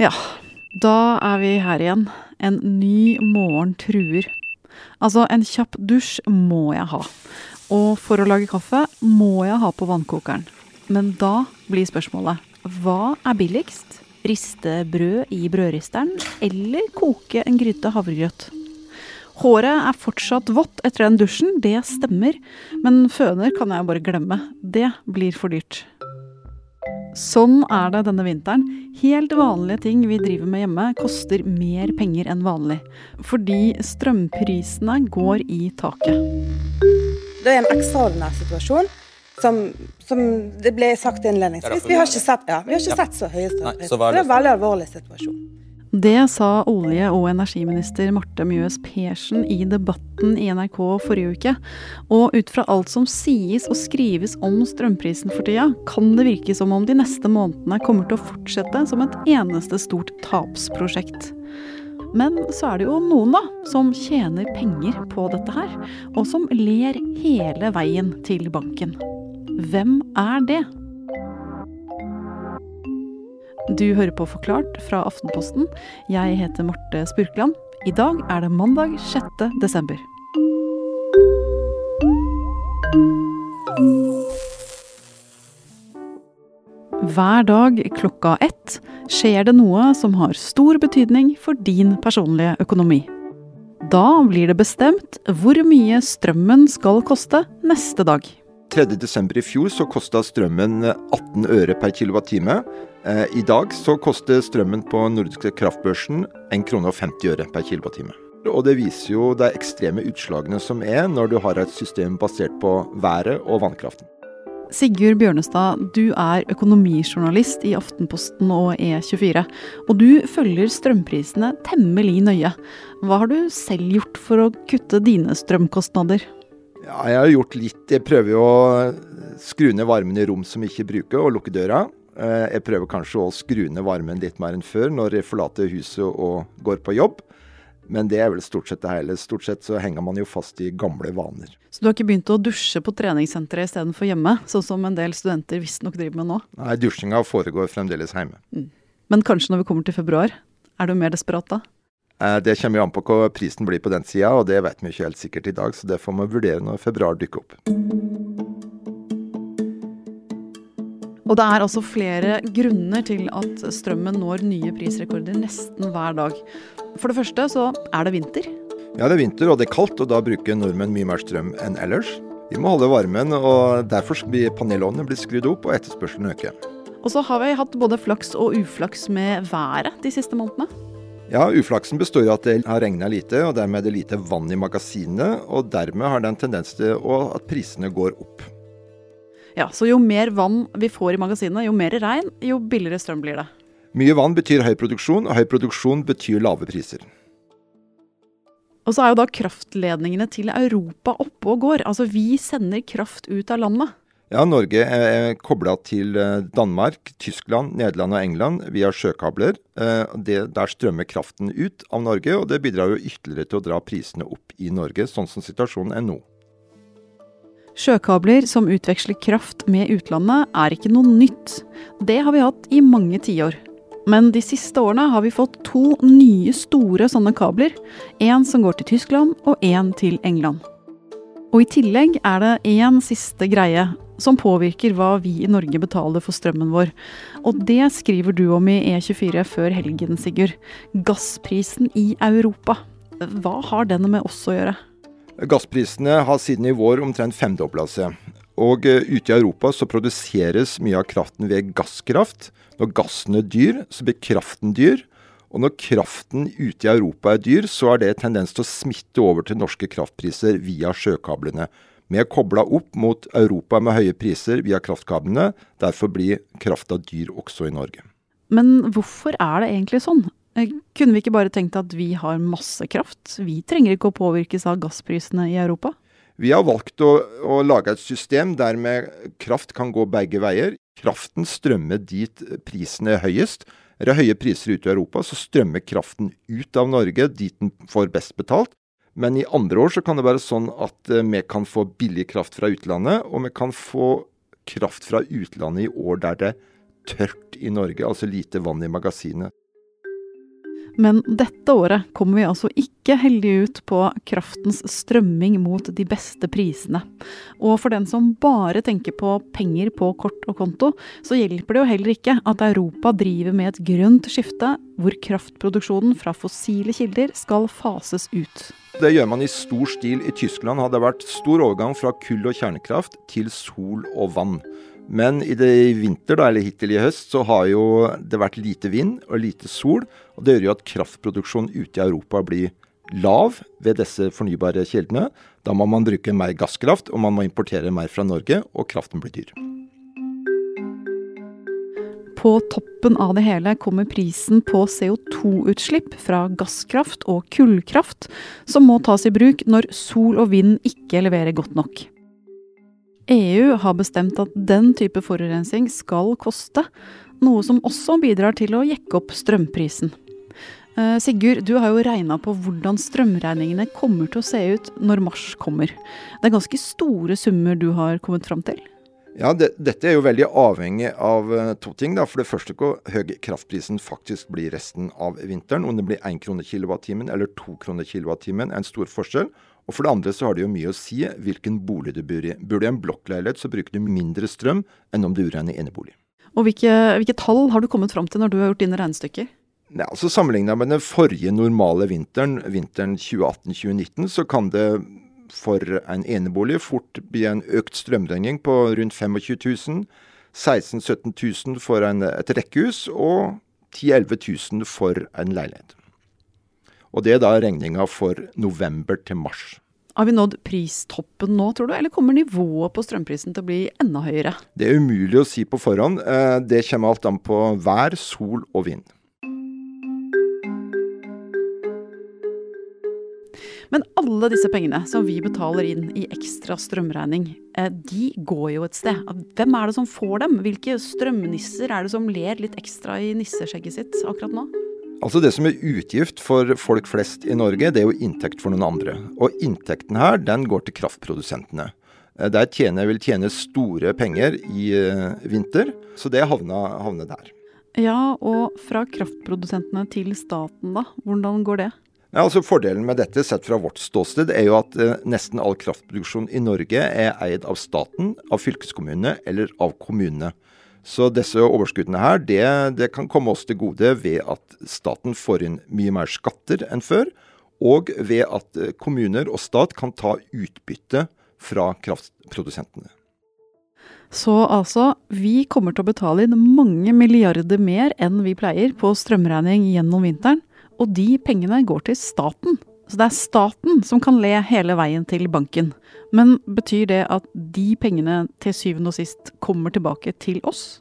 Ja, da er vi her igjen. En ny morgen truer. Altså, en kjapp dusj må jeg ha. Og for å lage kaffe må jeg ha på vannkokeren. Men da blir spørsmålet hva er billigst? Riste brød i brødristeren eller koke en gryte havregrøt? Håret er fortsatt vått etter den dusjen, det stemmer. Men føner kan jeg bare glemme. Det blir for dyrt. Sånn er det denne vinteren. Helt vanlige ting vi driver med hjemme, koster mer penger enn vanlig. Fordi strømprisene går i taket. Det er en ekstraordinær situasjon. Som, som det ble sagt innledningsvis. Vi har ikke sett, ja, vi har ikke sett så høye strømpriser. Det er en veldig alvorlig situasjon. Det sa olje- og energiminister Marte Mjøs Persen i debatten i NRK forrige uke. Og ut fra alt som sies og skrives om strømprisen for tida, kan det virke som om de neste månedene kommer til å fortsette som et eneste stort tapsprosjekt. Men så er det jo noen da, som tjener penger på dette her, og som ler hele veien til banken. Hvem er det? Du hører på Forklart fra Aftenposten. Jeg heter Marte Spurkland. I dag er det mandag 6. desember. Hver dag klokka ett skjer det noe som har stor betydning for din personlige økonomi. Da blir det bestemt hvor mye strømmen skal koste neste dag. 3.12. i fjor så kosta strømmen 18 øre per kilowattime. Eh, I dag så koster strømmen på nordiske kraftbørsen 1 krone og 50 øre per kilowattime. Og det viser jo de ekstreme utslagene som er når du har et system basert på været og vannkraften. Sigurd Bjørnestad, du er økonomijournalist i Aftenposten og E24. Og du følger strømprisene temmelig nøye. Hva har du selv gjort for å kutte dine strømkostnader? Ja, jeg har gjort litt. Jeg prøver jo å skru ned varmen i rom som ikke bruker, og lukke døra. Eh, jeg prøver kanskje å skru ned varmen litt mer enn før når jeg forlater huset og går på jobb. Men det er vel stort sett det hele. Stort sett så henger man jo fast i gamle vaner. Så du har ikke begynt å dusje på treningssenteret istedenfor hjemme, sånn som en del studenter visstnok driver med nå? Nei, dusjinga foregår fremdeles hjemme. Mm. Men kanskje når vi kommer til februar, er du mer desperat da? Eh, det kommer jo an på hva prisen blir på den sida, og det vet vi ikke helt sikkert i dag. Så det får vi vurdere når februar dukker opp. Og det er altså flere grunner til at strømmen når nye prisrekorder nesten hver dag. For det første så er det vinter. Ja, det er vinter og det er kaldt, og da bruker nordmenn mye mer strøm enn ellers. Vi må holde varmen, og derfor blir panelovnene blitt skrudd opp og etterspørselen øker. Og så har vi hatt både flaks og uflaks med været de siste månedene. Ja, Uflaksen består i at det har regna lite, og dermed er det lite vann i magasinene. Og dermed har det en tendens til at prisene går opp. Ja, Så jo mer vann vi får i magasinene, jo mer regn, jo billigere strøm blir det. Mye vann betyr høy produksjon, og høy produksjon betyr lave priser. Og så er jo da kraftledningene til Europa oppe og går. Altså vi sender kraft ut av landet. Ja, Norge er kobla til eh, Danmark, Tyskland, Nederland og England via sjøkabler. Eh, det, der strømmer kraften ut av Norge, og det bidrar jo ytterligere til å dra prisene opp i Norge, sånn som situasjonen er nå. Sjøkabler som utveksler kraft med utlandet er ikke noe nytt. Det har vi hatt i mange tiår. Men de siste årene har vi fått to nye store sånne kabler. En som går til Tyskland, og en til England. Og i tillegg er det én siste greie som påvirker hva vi i Norge betaler for strømmen vår. Og det skriver du om i E24 før helgen, Sigurd. Gassprisen i Europa. Hva har den med oss å gjøre? Gassprisene har siden i vår omtrent femdobla seg. Og eh, ute i Europa så produseres mye av kraften ved gasskraft. Når gassen er dyr, så blir kraften dyr. Og når kraften ute i Europa er dyr, så er det tendens til å smitte over til norske kraftpriser via sjøkablene. Vi er kobla opp mot Europa med høye priser via kraftkablene. Derfor blir krafta dyr også i Norge. Men hvorfor er det egentlig sånn? Eh, kunne vi ikke bare tenkt at vi har masse kraft? Vi trenger ikke å påvirkes av gassprisene i Europa? Vi har valgt å, å lage et system der med kraft kan gå begge veier. Kraften strømmer dit prisen er høyest. Er det høye priser ute i Europa, så strømmer kraften ut av Norge dit den får best betalt. Men i andre år så kan det være sånn at eh, vi kan få billig kraft fra utlandet, og vi kan få kraft fra utlandet i år der det er tørt i Norge, altså lite vann i magasinet. Men dette året kommer vi altså ikke heldig ut på kraftens strømming mot de beste prisene. Og for den som bare tenker på penger på kort og konto, så hjelper det jo heller ikke at Europa driver med et grønt skifte, hvor kraftproduksjonen fra fossile kilder skal fases ut. Det gjør man i stor stil i Tyskland. Har det vært stor overgang fra kull og kjernekraft til sol og vann. Men i, det, i vinter, da, eller hittil i høst, så har jo det vært lite vind og lite sol. og Det gjør jo at kraftproduksjonen ute i Europa blir lav ved disse fornybare kildene. Da må man bruke mer gasskraft, og man må importere mer fra Norge, og kraften blir dyr. På toppen av det hele kommer prisen på CO2-utslipp fra gasskraft og kullkraft, som må tas i bruk når sol og vind ikke leverer godt nok. EU har bestemt at den type forurensning skal koste, noe som også bidrar til å jekke opp strømprisen. Eh, Sigurd, du har jo regna på hvordan strømregningene kommer til å se ut når mars kommer. Det er ganske store summer du har kommet fram til? Ja, det, Dette er jo veldig avhengig av uh, to ting. Da. For det første hvor høy kraftprisen faktisk blir resten av vinteren. Om det blir 1 krone kilowattimen eller 2 kroner kilowattimen, er en stor forskjell. Og for det andre så har det jo mye å si hvilken bolig du bor i. Bor du i en blokkleilighet, så bruker du mindre strøm enn om du bor i en enebolig. Og hvilke, hvilke, tall har du kommet fram til når du har gjort dine regnestykker? Ja, altså Sammenligna med den forrige normale vinteren, vinteren 2018-2019, så kan det for en enebolig fort bli en økt strømregning på rundt 25 000. 16 000-17 000 for en, et rekkehus, og 10 000-11 000 for en leilighet. Og det er da regninga for november til mars. Har vi nådd pristoppen nå, tror du, eller kommer nivået på strømprisen til å bli enda høyere? Det er umulig å si på forhånd. Eh, det kommer alt an på vær, sol og vind. Men alle disse pengene som vi betaler inn i ekstra strømregning, eh, de går jo et sted. Hvem er det som får dem? Hvilke strømnisser er det som ler litt ekstra i nisseskjegget sitt akkurat nå? Altså Det som er utgift for folk flest i Norge, det er jo inntekt for noen andre. Og inntekten her, den går til kraftprodusentene. Eh, der tjener, vil tjene store penger i uh, vinter, så det havner havna der. Ja, og fra kraftprodusentene til staten, da. Hvordan går det? Ja, altså Fordelen med dette, sett fra vårt ståsted, er jo at uh, nesten all kraftproduksjon i Norge er eid av staten, av fylkeskommunene eller av kommunene. Så disse overskuddene her, det, det, kan komme oss til gode ved at staten får inn mye mer skatter enn før, og ved at eh, kommuner og stat kan ta utbytte fra kraftprodusentene. Så altså, vi kommer til å betale inn mange milliarder mer enn vi pleier på strømregning gjennom vinteren, og de pengene går til staten. Så det er staten som kan le hele veien til banken. Men betyr det at de pengene til syvende og sist kommer tilbake til oss?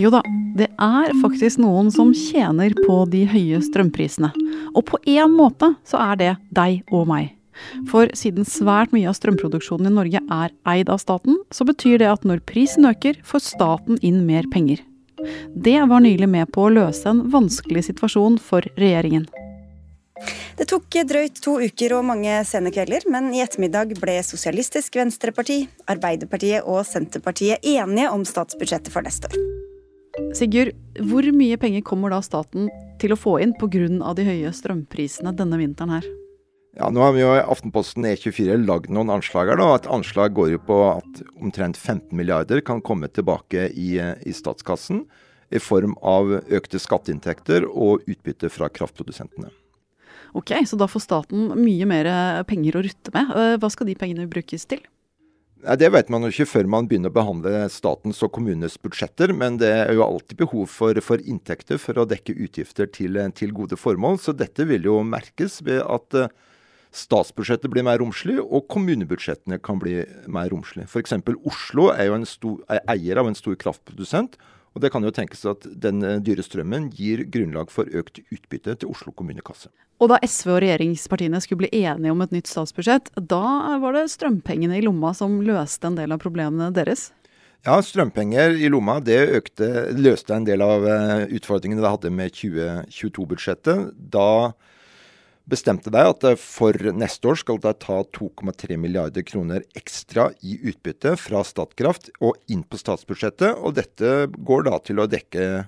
Jo da, det er faktisk noen som tjener på de høye strømprisene. Og på én måte så er det deg og meg. For siden svært mye av strømproduksjonen i Norge er eid av staten, så betyr det at når prisen øker, får staten inn mer penger. Det var nylig med på å løse en vanskelig situasjon for regjeringen. Det tok drøyt to uker og mange sene kvelder, men i ettermiddag ble Sosialistisk Venstreparti, Arbeiderpartiet og Senterpartiet enige om statsbudsjettet for neste år. Sigurd, hvor mye penger kommer da staten til å få inn pga. de høye strømprisene denne vinteren her? Ja, Nå har vi jo i Aftenposten E24 lagd noen anslag her. da, Et anslag går jo på at omtrent 15 milliarder kan komme tilbake i, i statskassen i form av økte skatteinntekter og utbytte fra kraftprodusentene. Ok, Så da får staten mye mer penger å rutte med. Eh, hva skal de pengene brukes til? Nei, det vet man jo ikke før man begynner å behandle statens og kommunenes budsjetter, men det er jo alltid behov for, for inntekter for å dekke utgifter til, til, gode formål. Så dette vil jo merkes ved at statsbudsjettet blir mer romslig, og kommunebudsjettene kan bli mer romslig. F.eks. Oslo er jo stor, er eier av en stor kraftprodusent. Og det kan jo tenkes at den eh, dyre strømmen gir grunnlag for økt utbytte til Oslo kommunekasse. Og da SV og regjeringspartiene skulle bli enige om et nytt statsbudsjett, da var det strømpengene i lomma som løste en del av problemene deres? Ja, strømpenger i lomma det økte, løste en del av eh, utfordringene de hadde med 2022-budsjettet. Da bestemte deg at for neste år skal dere ta 2,3 milliarder kroner ekstra i utbytte fra Statkraft og inn på statsbudsjettet. Og dette går da til å dekke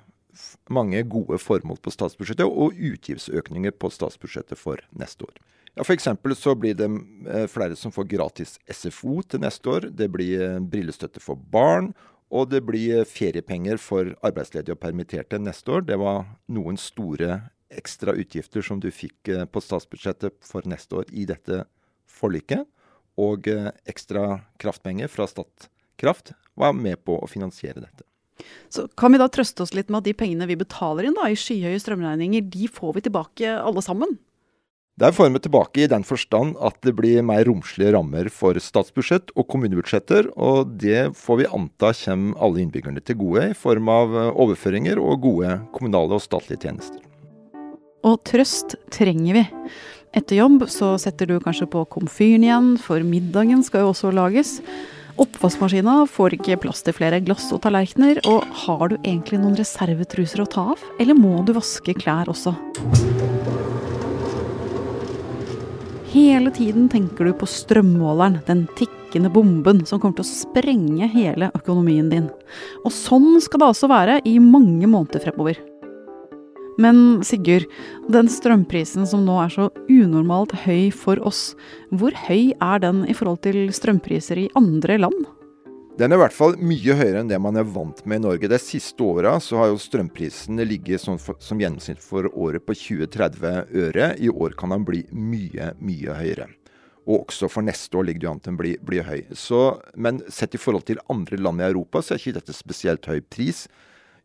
mange gode formål på statsbudsjettet og utgiftsøkninger på statsbudsjettet for neste år. Ja, F.eks. så blir det eh, flere som får gratis SFO til neste år. Det blir eh, brillestøtte for barn. Og det blir eh, feriepenger for arbeidsledige og permitterte neste år. Det var noen store ekstra utgifter som du fikk på statsbudsjettet for neste år i dette forliket. Og ekstra kraftpenger fra Statkraft var med på å finansiere dette. Så kan vi da trøste oss litt med at de pengene vi betaler inn da, i skyhøye strømregninger, de får vi tilbake alle sammen? Der får vi tilbake i den forstand at det blir mer romslige rammer for statsbudsjett og kommunebudsjetter, og det får vi anta kommer alle innbyggerne til gode i form av eh, overføringer og gode kommunale og statlige tjenester. Og trøst trenger vi. Etter jobb så setter du kanskje på komfyren igjen, for middagen skal jo også lages. Oppvaskmaskina får ikke plass til flere glass og tallerkener, og har du egentlig noen reservetruser å ta av, eller må du vaske klær også? Hele tiden tenker du på strømmåleren, den tikkende bomben som kommer til å sprenge hele økonomien din. Og sånn skal det altså være i mange måneder fremover. Men Sigurd, den strømprisen som nå er så unormalt høy for oss, hvor høy er den i forhold til strømpriser i andre land? Den er i hvert fall mye høyere enn det man er vant med i Norge. De siste åra har jo strømprisene ligget som, som gjennomsnitt for året på 20-30 øre. I år kan den bli mye, mye høyere. Og også for neste år ligger det an til å bli, bli høy. Så, men sett i forhold til andre land i Europa, så er ikke dette spesielt høy pris.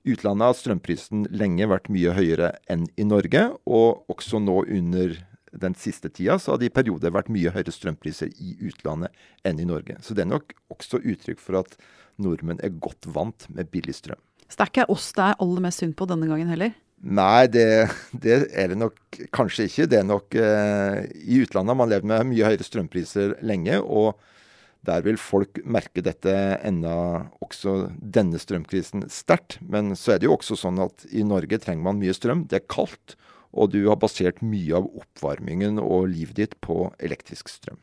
Utlandet har strømprisen lenge vært mye høyere enn i Norge, og også nå under den siste tida så har det i perioder vært mye høyere strømpriser i utlandet enn i Norge. Så det er nok også uttrykk for at nordmenn er godt vant med billig strøm. Så det er ikke oss det er aller mest synd på denne gangen heller? Nei, det, det er det nok kanskje ikke. Det er nok eh, I utlandet har man levd med mye høyere strømpriser lenge. og der vil folk merke dette enda også denne strømkrisen sterkt. Men så er det jo også sånn at i Norge trenger man mye strøm. Det er kaldt og du har basert mye av oppvarmingen og livet ditt på elektrisk strøm.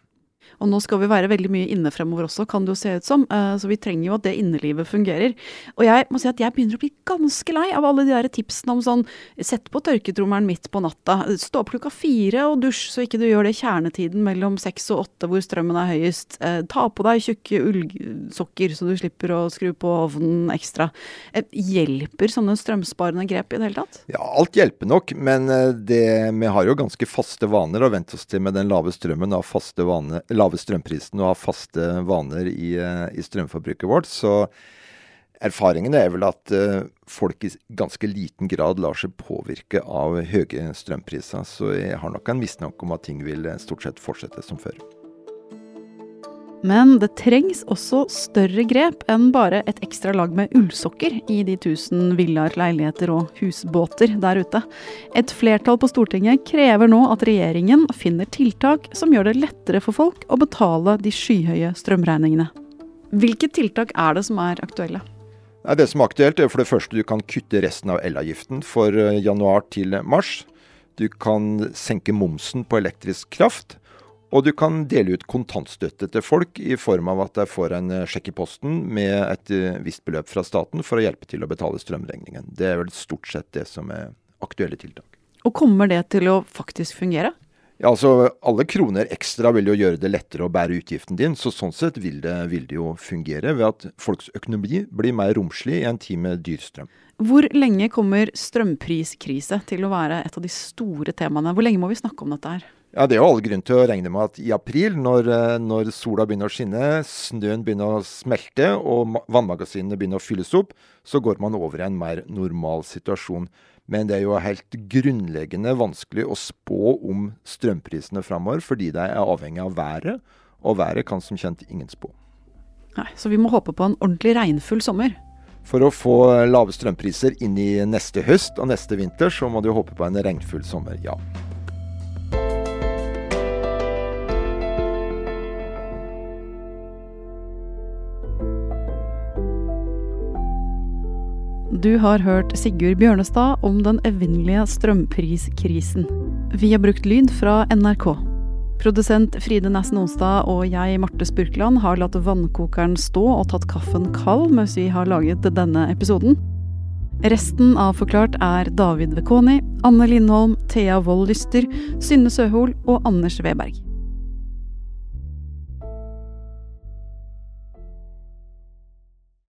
Og nå skal vi være veldig mye inne fremover også, kan det jo se ut som. Eh, så vi trenger jo at det innelivet fungerer. Og jeg må si at jeg begynner å bli ganske lei av alle de der tipsene om sånn sett på tørketrommelen midt på natta, stå opp klokka fire og dusj så ikke du gjør det kjernetiden mellom seks og åtte hvor strømmen er høyest. Eh, ta på deg tjukke ullsokker så du slipper å skru på ovnen ekstra. Eh, hjelper sånne strømsparende grep i det hele tatt? Ja, alt hjelper nok, men det, vi har jo ganske faste vaner å vente oss til med den lave strømmen av faste vaner lave strømprisen og har faste vaner i, eh, i strømforbruket vårt. Så erfaringen er vel at uh, folk i ganske liten grad lar seg påvirke av høye strømpriser. Så jeg har nok en mistanke om at ting vil eh, stort sett fortsette som før. Men det trengs også større grep enn bare et ekstra lag med ullsokker i de tusen villaer, leiligheter og husbåter der ute. Et flertall på Stortinget krever nå at regjeringen finner tiltak som gjør det lettere for folk å betale de skyhøye strømregningene. Hvilke tiltak er det som er aktuelle? Det som er aktuelt, er for det første du kan kutte resten av elavgiften for eh, januar til mars. Du kan senke momsen på elektrisk kraft. Og du kan dele ut kontantstøtte til folk i form av at de får en eh, sjekk i posten med et eh, visst beløp fra staten for å hjelpe til å betale strømregningen. Det er vel stort sett det som er aktuelle tiltak. Og kommer det til å faktisk fungere? Ja, altså Alle kroner ekstra vil jo gjøre det lettere å bære utgiften din, så sånn sett vil det, vil det jo fungere ved at folks økonomi blir mer romslig i en tid med dyr strøm. Hvor lenge kommer strømpriskrise til å være et av de store temaene? Hvor lenge må vi snakke om dette her? Ja, Det er jo all grunn til å regne med at i april, når, eh, når, sola begynner å skinne, snøen begynner å smelte og vannmagasinene begynner å fylles opp, så går man over i en mer normal situasjon. Men det er jo helt grunnleggende vanskelig å spå om strømprisene framover, fordi de er avhengig av været, og været kan som kjent ingen spå. Nei, Så vi må håpe på en ordentlig regnfull sommer? For å få lave strømpriser inn i neste høst og neste vinter, så må du håpe på en regnfull sommer, ja. Du har hørt Sigurd Bjørnestad om den evinnelige strømpriskrisen. Vi har brukt lyd fra NRK. Produsent Fride Næssen Onsdag og jeg, Marte Spurkland, har latt vannkokeren stå og tatt kaffen kald mens vi har laget denne episoden. Resten av Forklart er David Vekoni, Anne Lindholm, Thea Wold Lyster, Synne Søhol og Anders Weberg.